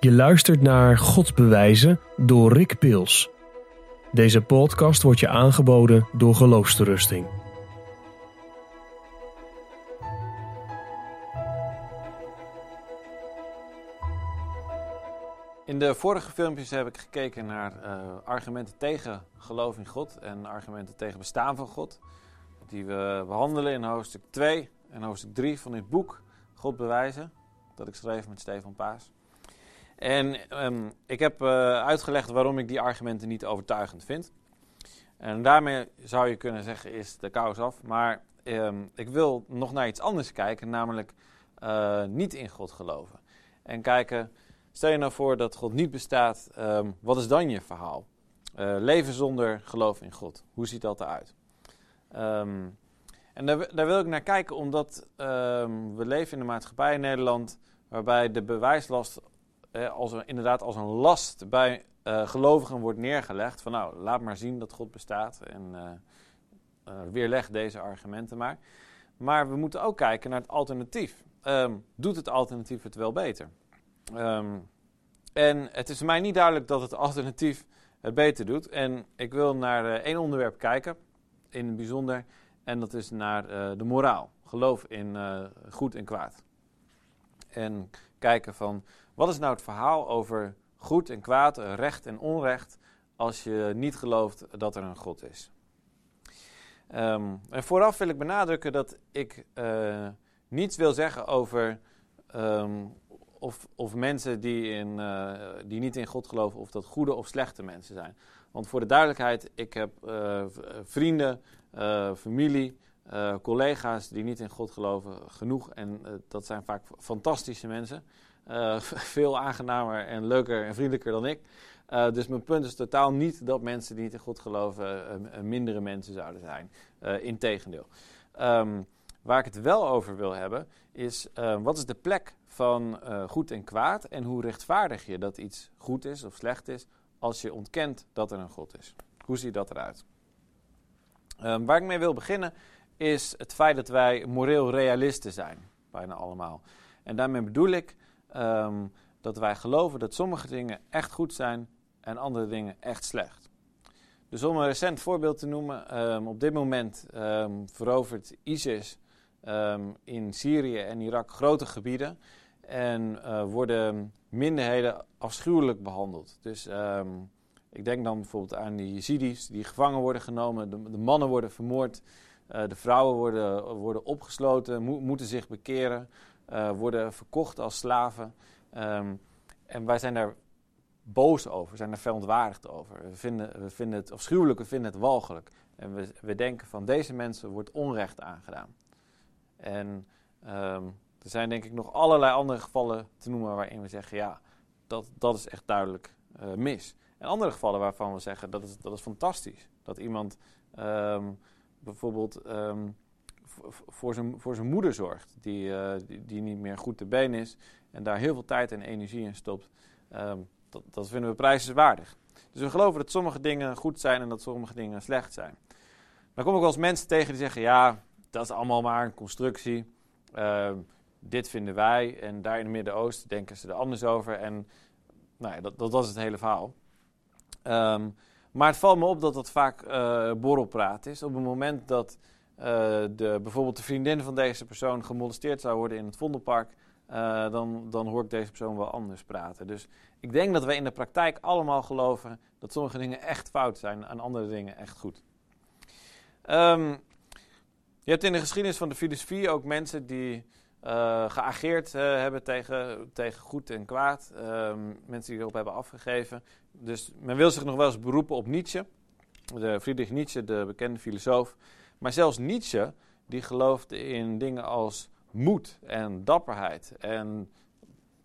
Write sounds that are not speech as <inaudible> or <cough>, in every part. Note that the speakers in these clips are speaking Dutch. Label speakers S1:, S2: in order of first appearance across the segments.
S1: Je luistert naar God bewijzen door Rick Pils. Deze podcast wordt je aangeboden door Geloofsterusting.
S2: In de vorige filmpjes heb ik gekeken naar uh, argumenten tegen geloof in God en argumenten tegen bestaan van God. Die we behandelen in hoofdstuk 2 en hoofdstuk 3 van dit boek God bewijzen. Dat ik schreef met Stefan Paas. En um, ik heb uh, uitgelegd waarom ik die argumenten niet overtuigend vind. En daarmee zou je kunnen zeggen is de kous af. Maar um, ik wil nog naar iets anders kijken, namelijk uh, niet in God geloven. En kijken, stel je nou voor dat God niet bestaat, um, wat is dan je verhaal? Uh, leven zonder geloof in God, hoe ziet dat eruit? en daar, daar, wil ik naar kijken omdat we leven in een maatschappij in Nederland waarbij de bewijslast als een, inderdaad als een last bij uh, gelovigen wordt neergelegd. Van nou, laat maar zien dat God bestaat en uh, weerleg deze argumenten maar. Maar we moeten ook kijken naar het alternatief. Um, doet het alternatief het wel beter? Um, en het is mij niet duidelijk dat het alternatief het beter doet. En ik wil naar één onderwerp kijken, in het bijzonder. En dat is naar de moraal. Geloof in goed en kwaad. En kijken van wat is nou het verhaal over goed en kwaad, recht en onrecht, als je niet gelooft dat er een God is. Um, en vooraf wil ik benadrukken dat ik uh, niets wil zeggen over um, of, of, mensen die, in, uh, die niet in God geloven, of dat goede of slechte mensen zijn. Want voor de duidelijkheid, ik heb uh, vrienden, familie, collega's die niet in God geloven, genoeg. En dat zijn vaak fantastische mensen. Uh, <laughs> veel aangenamer en leuker en vriendelijker dan ik. Uh, dus mijn punt is totaal niet dat mensen die niet in God geloven uh, mindere mensen zouden zijn. Integendeel. Um, waar ik het wel over wil hebben is wat is de plek van goed en kwaad en hoe rechtvaardig je dat iets goed is of slecht is als je ontkent dat er een God is. Hoe ziet dat eruit? Um, waar ik mee wil beginnen is het feit dat wij moreel realisten zijn, bijna allemaal. En daarmee bedoel ik um, dat wij geloven dat sommige dingen echt goed zijn en andere dingen echt slecht. Dus om een recent voorbeeld te noemen, um, op dit moment um, verovert ISIS in Syrië en Irak grote gebieden en uh, worden minderheden afschuwelijk behandeld. Dus ik denk dan bijvoorbeeld aan de Yazidis die gevangen worden genomen, de, mannen worden vermoord, uh, de vrouwen worden, worden opgesloten, mo moeten zich bekeren uh, worden verkocht als slaven. Um, en wij zijn daar boos over, zijn er verontwaardigd over. We vinden, we vinden het afschuwelijk, we vinden het walgelijk. En we, we denken van deze mensen wordt onrecht aangedaan. En um, er zijn denk ik nog allerlei andere gevallen te noemen waarin we zeggen, ja, dat, dat is echt duidelijk uh, mis. En andere gevallen waarvan we zeggen, dat is, dat is fantastisch. Dat iemand um, bijvoorbeeld voor zijn, voor zijn moeder zorgt, die, uh, die, die, niet meer goed te been is en daar heel veel tijd en energie in stopt, um, dat, dat, vinden we prijzenswaardig. Dus we geloven dat sommige dingen goed zijn en dat sommige dingen slecht zijn. Dan kom ik wel eens mensen tegen die zeggen, ja, dat is allemaal maar een constructie. Uh, dit vinden wij en daar in het Midden-Oosten denken ze er anders over. En nou ja, dat, dat was het hele verhaal. Um, maar het valt me op dat dat vaak uh, borrelpraat is. Op het moment dat de, bijvoorbeeld de vriendin van deze persoon gemolesteerd zou worden in het Vondelpark, uh, dan, dan hoor ik deze persoon wel anders praten. Dus ik denk dat wij in de praktijk allemaal geloven dat sommige dingen echt fout zijn en andere dingen echt goed. Um, je hebt in de geschiedenis van de filosofie ook mensen die uh, geageerd hebben tegen, tegen goed en kwaad. Um, mensen die erop hebben afgegeven. Dus men wil zich nog wel eens beroepen op Nietzsche. De Friedrich Nietzsche, de bekende filosoof. Maar zelfs Nietzsche, die geloofde in dingen als moed en dapperheid en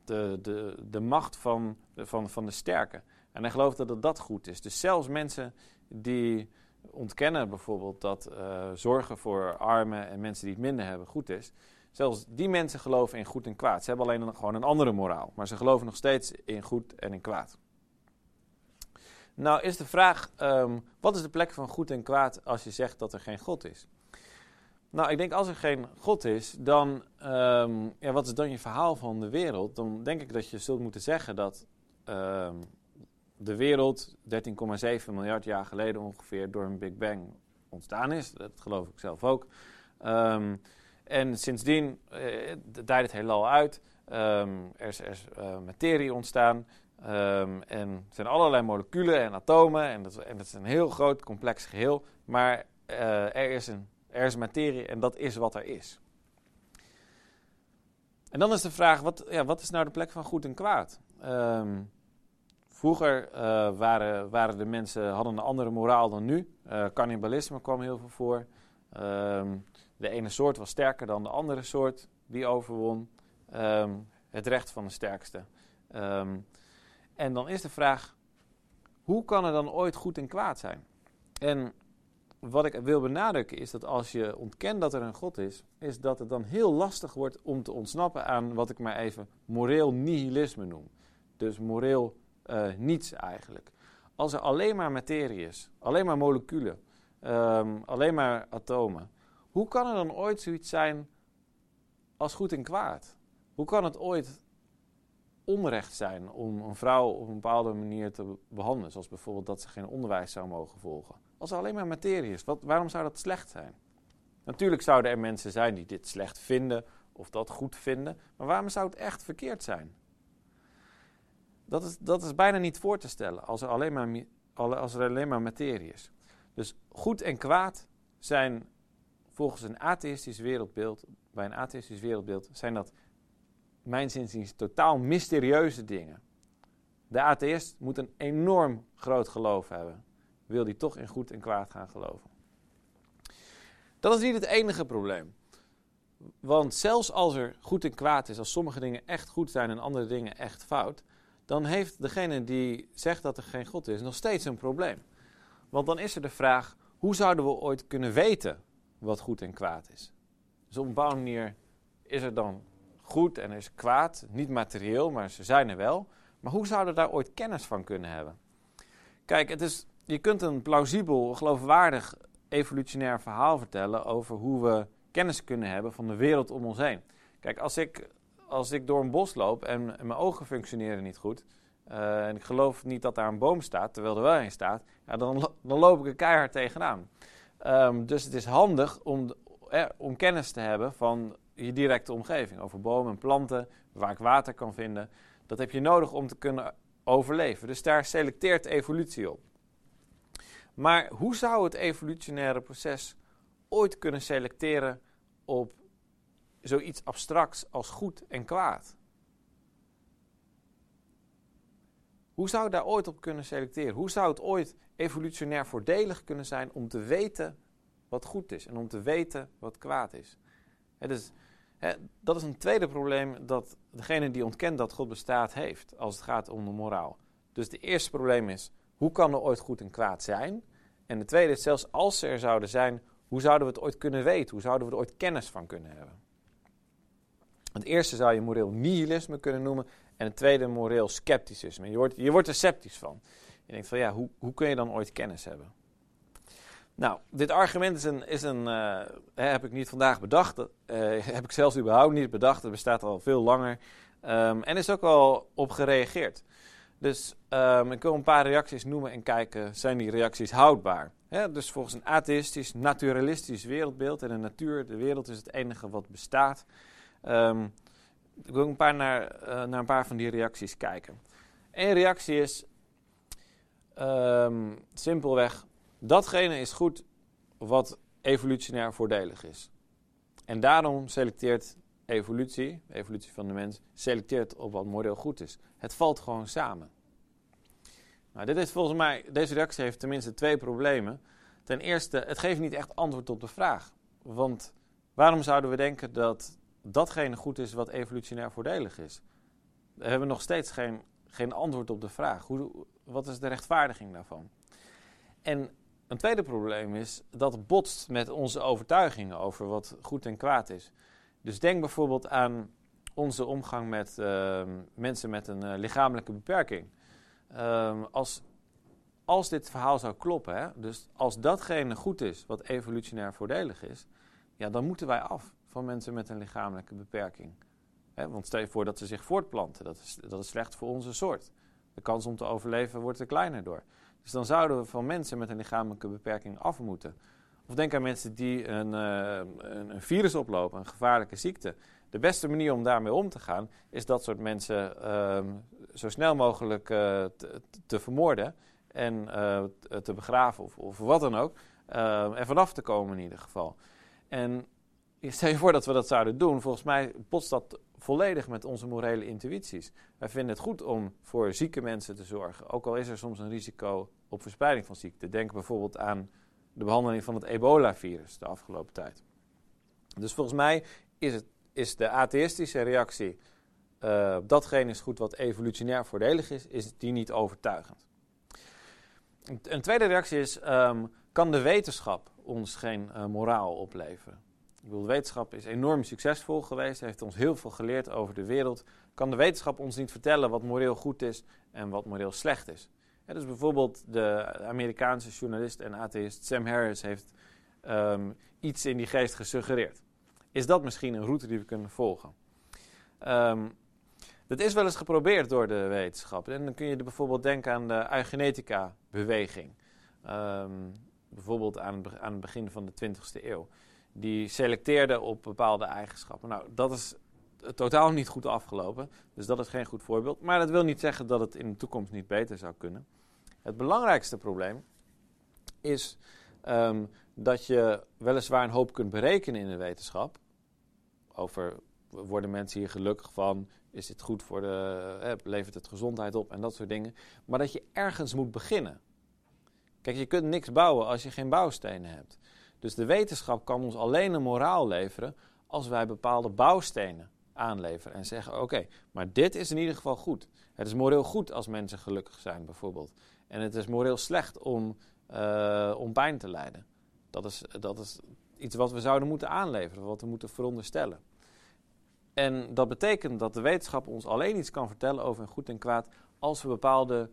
S2: de, de, de macht van, van, van de sterke. En hij geloofde dat dat goed is. Dus zelfs mensen die ontkennen bijvoorbeeld dat uh, zorgen voor armen en mensen die het minder hebben goed is. Zelfs die mensen geloven in goed en kwaad. Ze hebben alleen gewoon een andere moraal. Maar ze geloven nog steeds in goed en in kwaad. Nou is de vraag, um, wat is de plek van goed en kwaad als je zegt dat er geen God is? Nou, ik denk als er geen God is, dan, ehm, ja, wat is dan je verhaal van de wereld? Dan denk ik dat je zult moeten zeggen dat ehm, de wereld 13,7 miljard jaar geleden ongeveer door een Big Bang ontstaan is. Dat geloof ik zelf ook. Ehm, en sindsdien uh, het heelal uit. er is, uh, materie ontstaan. En er zijn allerlei moleculen en atomen. En dat, en dat is een heel groot, complex geheel. Maar uh, er is een er is materie en dat is wat er is. En dan is de vraag, wat, ja, wat is nou de plek van goed en kwaad? Um, vroeger uh, waren, waren de mensen, hadden een andere moraal dan nu. Uh, kwam heel veel voor. Um, de ene soort was sterker dan de andere soort. Wie overwon? Um, het recht van de sterkste. En dan is de vraag, hoe kan er dan ooit goed en kwaad zijn? En wat ik wil benadrukken is dat als je ontkent dat er een God is, is dat het dan heel lastig wordt om te ontsnappen aan wat ik maar even moreel nihilisme noem. Dus moreel uh, niets eigenlijk. Als er alleen maar materie is, alleen maar moleculen, um, alleen maar atomen, hoe kan er dan ooit zoiets zijn als goed en kwaad? Hoe kan het ooit onrecht zijn om een vrouw op een bepaalde manier te behandelen, zoals bijvoorbeeld dat ze geen onderwijs zou mogen volgen? Als er alleen maar materie is, wat, waarom zou dat slecht zijn? Natuurlijk zouden er mensen zijn die dit slecht vinden of dat goed vinden, maar waarom zou het echt verkeerd zijn? Dat is, dat is bijna niet voor te stellen als er, alleen maar, als er alleen maar materie is. Dus goed en kwaad zijn volgens een atheïstisch wereldbeeld, bij een atheïstisch wereldbeeld, zijn dat mijn zinziens totaal mysterieuze dingen. De atheïst moet een enorm groot geloof hebben wil die toch in goed en kwaad gaan geloven. Dat is niet het enige probleem. Want zelfs als er goed en kwaad is, als sommige dingen echt goed zijn en andere dingen echt fout, dan heeft degene die zegt dat er geen God is nog steeds een probleem. Want dan is er de vraag: hoe zouden we ooit kunnen weten wat goed en kwaad is? Dus op een bepaalde manier is er dan goed en er is kwaad, niet materieel, maar ze zijn er wel. Maar hoe zouden we daar ooit kennis van kunnen hebben? Kijk, het is je kunt een plausibel, geloofwaardig evolutionair verhaal vertellen over hoe we kennis kunnen hebben van de wereld om ons heen. Kijk, als ik, als ik door een bos loop en, mijn ogen functioneren niet goed, uh, en ik geloof niet dat daar een boom staat, terwijl er wel een staat, ja, dan, dan loop ik er keihard tegenaan. Um, dus het is handig om, eh, om kennis te hebben van je directe omgeving, over bomen en planten, waar ik water kan vinden. Dat heb je nodig om te kunnen overleven. Dus daar selecteert evolutie op. Maar hoe zou het evolutionaire proces ooit kunnen selecteren op zoiets abstracts als goed en kwaad? Hoe zou daar ooit op kunnen selecteren? Hoe zou het ooit evolutionair voordelig kunnen zijn om te weten wat goed is en om te weten wat kwaad is? dus, dat is een tweede probleem dat degene die ontkent dat God bestaat heeft als het gaat om de moraal. Dus het eerste probleem is, hoe kan er ooit goed en kwaad zijn? En de tweede is, zelfs als ze er zouden zijn, hoe zouden we het ooit kunnen weten? Hoe zouden we er ooit kennis van kunnen hebben? Het eerste zou je moreel nihilisme kunnen noemen. En het tweede moreel scepticisme. Je wordt, je wordt er sceptisch van. Je denkt van ja, hoe, hoe kun je dan ooit kennis hebben? Nou, dit argument is een, is een uh, heb ik niet vandaag bedacht. Uh, <laughs> heb ik zelfs überhaupt niet bedacht. Het bestaat al veel langer. Um, en is ook al op gereageerd. Dus um, ik wil een paar reacties noemen en kijken, zijn die reacties houdbaar? dus volgens een atheïstisch, naturalistisch wereldbeeld, en de natuur, de wereld is het enige wat bestaat. Um, ik wil een paar naar, uh, naar een paar van die reacties kijken. Eén reactie is simpelweg, datgene is goed wat evolutionair voordelig is. En daarom selecteert evolutie, evolutie van de mens, selecteert op wat moreel goed is. Het valt gewoon samen. Nou, dit is volgens mij, deze reactie heeft tenminste twee problemen. Ten eerste, het geeft niet echt antwoord op de vraag. Want waarom zouden we denken dat datgene goed is wat evolutionair voordelig is? We hebben nog steeds geen, geen antwoord op de vraag. Hoe, wat is de rechtvaardiging daarvan? En een tweede probleem is dat botst met onze overtuigingen over wat goed en kwaad is. Dus denk bijvoorbeeld aan onze omgang met uh, mensen met een uh, lichamelijke beperking. Um, als, als dit verhaal zou kloppen, hè, dus als datgene goed is wat evolutionair voordelig is, ja, dan moeten wij af van mensen met een lichamelijke beperking. want stel je voor dat ze zich voortplanten, dat is, dat is slecht voor onze soort. De kans om te overleven wordt er kleiner door. Dus dan zouden we van mensen met een lichamelijke beperking af moeten. Of denk aan mensen die een, uh, een, virus oplopen, een gevaarlijke ziekte. De beste manier om daarmee om te gaan, is dat soort mensen uh, zo snel mogelijk uh, te, vermoorden en uh, te begraven of, of, wat dan ook. en vanaf te komen in ieder geval. En stel je voor dat we dat zouden doen, volgens mij botst dat volledig met onze morele intuïties. Wij vinden het goed om voor zieke mensen te zorgen, ook al is er soms een risico op verspreiding van ziekte. Denk bijvoorbeeld aan de behandeling van het ebola-virus de afgelopen tijd. Dus volgens mij is, het, is de atheïstische reactie, uh, datgene is goed wat evolutionair voordelig is, is die niet overtuigend. Een tweede reactie is, um, kan de wetenschap ons geen uh, moraal opleveren? Ik bedoel, wetenschap is enorm succesvol geweest, heeft ons heel veel geleerd over de wereld. Kan de wetenschap ons niet vertellen wat moreel goed is en wat moreel slecht is? dus bijvoorbeeld de Amerikaanse journalist en atheïst Sam Harris heeft um, iets in die geest gesuggereerd. Is dat misschien een route die we kunnen volgen? Um, dat is wel eens geprobeerd door de wetenschap. En dan kun je bijvoorbeeld denken aan de eugenetica-beweging. Um, bijvoorbeeld aan, aan het begin van de 20e eeuw. Die selecteerde op bepaalde eigenschappen. Nou, dat is totaal niet goed afgelopen. Dus dat is geen goed voorbeeld. Maar dat wil niet zeggen dat het in de toekomst niet beter zou kunnen. Het belangrijkste probleem is um, dat je weliswaar een hoop kunt berekenen in de wetenschap. Over worden mensen hier gelukkig van? Is dit goed voor de. Eh, levert het gezondheid op en dat soort dingen. Maar dat je ergens moet beginnen. Kijk, je kunt niks bouwen als je geen bouwstenen hebt. Dus de wetenschap kan ons alleen een moraal leveren als wij bepaalde bouwstenen aanleveren en zeggen: oké, maar dit is in ieder geval goed. Het is moreel goed als mensen gelukkig zijn, bijvoorbeeld. En het is moreel slecht om, uh, om pijn te lijden. Dat is, dat is iets wat we zouden moeten aanleveren, wat we moeten veronderstellen. En dat betekent dat de wetenschap ons alleen iets kan vertellen over goed en kwaad als we bepaalde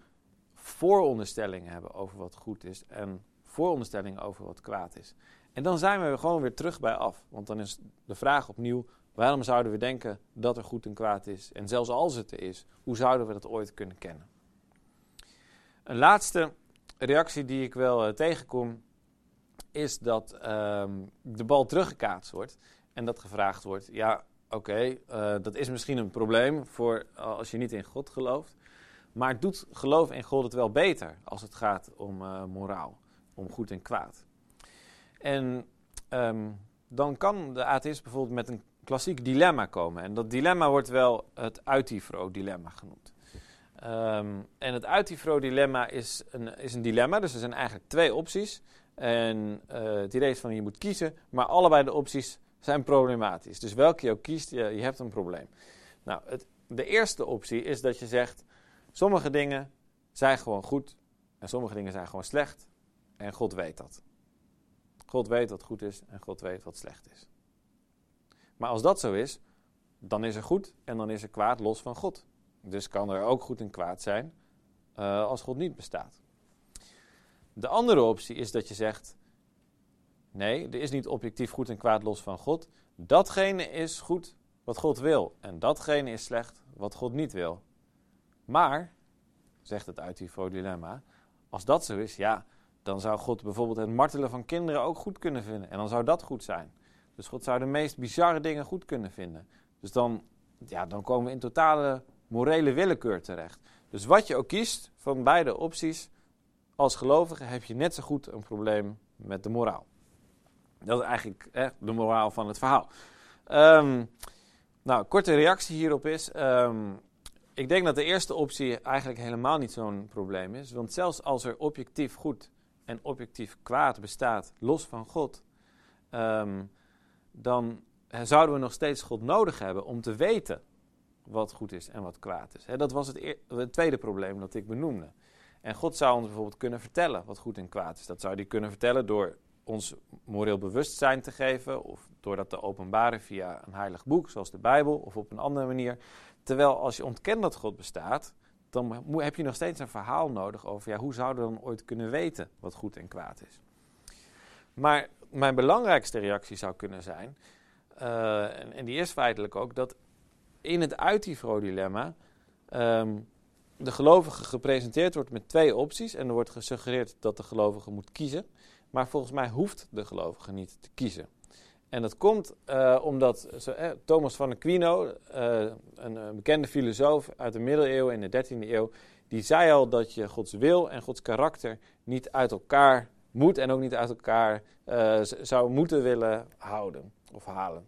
S2: vooronderstellingen hebben over wat goed is en vooronderstellingen over wat kwaad is. En dan zijn we gewoon weer terug bij af. Want dan is de vraag opnieuw: waarom zouden we denken dat er goed en kwaad is? En zelfs als het er is, hoe zouden we dat ooit kunnen kennen? Een laatste reactie die ik wel uh, tegenkom, is dat um, de bal teruggekaatst wordt en dat gevraagd wordt: ja, oké, uh, dat is misschien een probleem voor uh, als je niet in God gelooft. Maar doet geloof in God het wel beter als het gaat om moraal, om goed en kwaad? En um, dan kan de atheïst bijvoorbeeld met een klassiek dilemma komen. En dat dilemma wordt wel het Utifro-dilemma genoemd. Um, en het Utifro-dilemma is een, is een dilemma, dus er zijn eigenlijk twee opties. En uh, het idee is van je moet kiezen, maar allebei de opties zijn problematisch. Dus welke je ook kiest, je, hebt een probleem. Nou, de eerste optie is dat je zegt, sommige dingen zijn gewoon goed en sommige dingen zijn gewoon slecht. En God weet dat. God weet wat goed is en God weet wat slecht is. Maar als dat zo is, dan is er goed en dan is er kwaad los van God. Dus kan er ook goed en kwaad zijn uh, als God niet bestaat. De andere optie is dat je zegt: nee, er is niet objectief goed en kwaad los van God. Datgene is goed wat God wil en datgene is slecht wat God niet wil. Maar, zegt het uit die dilemma, als dat zo is, ja, dan zou God bijvoorbeeld het martelen van kinderen ook goed kunnen vinden. En dan zou dat goed zijn. Dus God zou de meest bizarre dingen goed kunnen vinden. Dus dan, ja, dan komen we in totale morele willekeur terecht. Dus wat je ook kiest van beide opties, als gelovige heb je net zo goed een probleem met de moraal. Dat is eigenlijk de moraal van het verhaal. Um, nou, korte reactie hierop is. Um, ik denk dat de eerste optie eigenlijk helemaal niet zo'n probleem is. Want zelfs als er objectief goed en objectief kwaad bestaat, los van God, um, dan zouden we nog steeds God nodig hebben om te weten wat goed is en wat kwaad is. dat was het, het, tweede probleem dat ik benoemde. En God zou ons bijvoorbeeld kunnen vertellen wat goed en kwaad is. Dat zou hij kunnen vertellen door ons moreel bewustzijn te geven, of door dat te openbaren via een heilig boek, zoals de Bijbel, of op een andere manier. Terwijl als je ontkent dat God bestaat, dan heb je nog steeds een verhaal nodig over ja, hoe zouden we dan ooit kunnen weten wat goed en kwaad is. Maar mijn belangrijkste reactie zou kunnen zijn, uh, en, die is feitelijk ook, dat in het Uitifro-dilemma um, de gelovige gepresenteerd wordt met twee opties. En er wordt gesuggereerd dat de gelovige moet kiezen. Maar volgens mij hoeft de gelovige niet te kiezen. En dat komt uh, omdat eh, Thomas van Aquino, uh, een, bekende filosoof uit de middeleeuwen in de 13e eeuw, die zei al dat je Gods wil en Gods karakter niet uit elkaar moet en ook niet uit elkaar zou moeten willen houden of halen.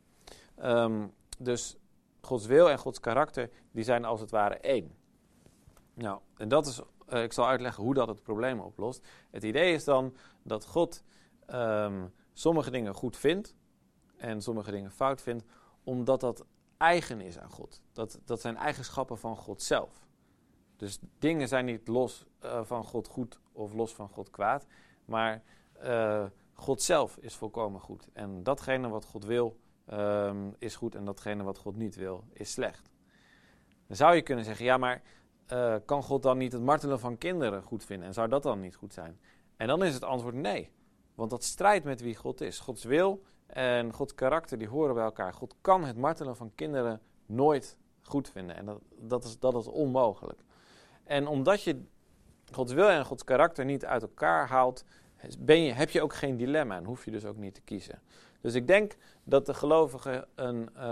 S2: Um, dus Gods wil en Gods karakter, die zijn als het ware één. Nou, en dat is, ik zal uitleggen hoe dat het probleem oplost. Het idee is dan dat God um, sommige dingen goed vindt en sommige dingen fout vindt, omdat dat eigen is aan God. Dat, dat zijn eigenschappen van God zelf. Dus dingen zijn niet los uh, van God goed of los van God kwaad, maar uh, God zelf is volkomen goed. En datgene wat God wil, um, is goed en datgene wat God niet wil, is slecht. Dan zou je kunnen zeggen, ja, maar uh, kan God dan niet het martelen van kinderen goed vinden? En zou dat dan niet goed zijn? En dan is het antwoord nee. Want dat strijdt met wie God is. Gods wil en Gods karakter die horen bij elkaar. God kan het martelen van kinderen nooit goed vinden. En dat, dat, is, dat is onmogelijk. En omdat je Gods wil en Gods karakter niet uit elkaar haalt, ben je, heb je ook geen dilemma en hoef je dus ook niet te kiezen. Dus ik denk dat de gelovige een,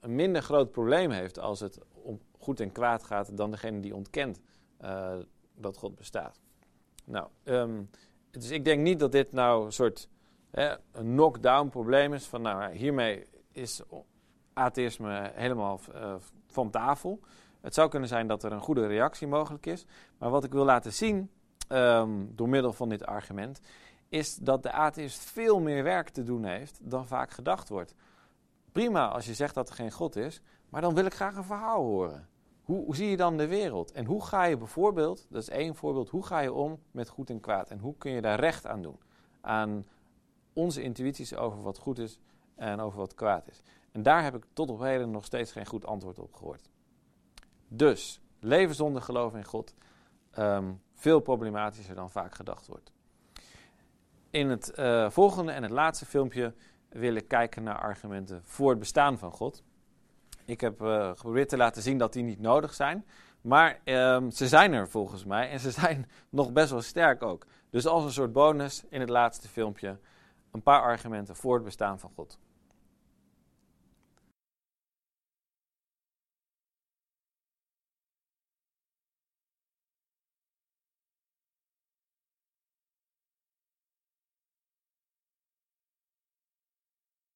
S2: een minder groot probleem heeft als het om goed en kwaad gaat dan degene die ontkent uh, dat God bestaat. Nou, dus ik denk niet dat dit nou een soort een knock-down probleem is. Van nou, hiermee is atheïsme helemaal uh, van tafel. Het zou kunnen zijn dat er een goede reactie mogelijk is. Maar wat ik wil laten zien, um, door middel van dit argument, is dat de atheïst veel meer werk te doen heeft dan vaak gedacht wordt. Prima als je zegt dat er geen God is, maar dan wil ik graag een verhaal horen. Hoe, hoe, zie je dan de wereld? En hoe ga je bijvoorbeeld, dat is één voorbeeld, hoe ga je om met goed en kwaad? En hoe kun je daar recht aan doen? Aan onze intuïties over wat goed is en over wat kwaad is. En daar heb ik tot op heden nog steeds geen goed antwoord op gehoord. Dus, leven zonder geloof in God, um, veel problematischer dan vaak gedacht wordt. In het uh, volgende en het laatste filmpje wil ik kijken naar argumenten voor het bestaan van God. Ik heb uh, geprobeerd te laten zien dat die niet nodig zijn. Maar um, ze zijn er volgens mij en ze zijn <laughs> nog best wel sterk ook. Dus als een soort bonus in het laatste filmpje een paar argumenten voor het bestaan van God.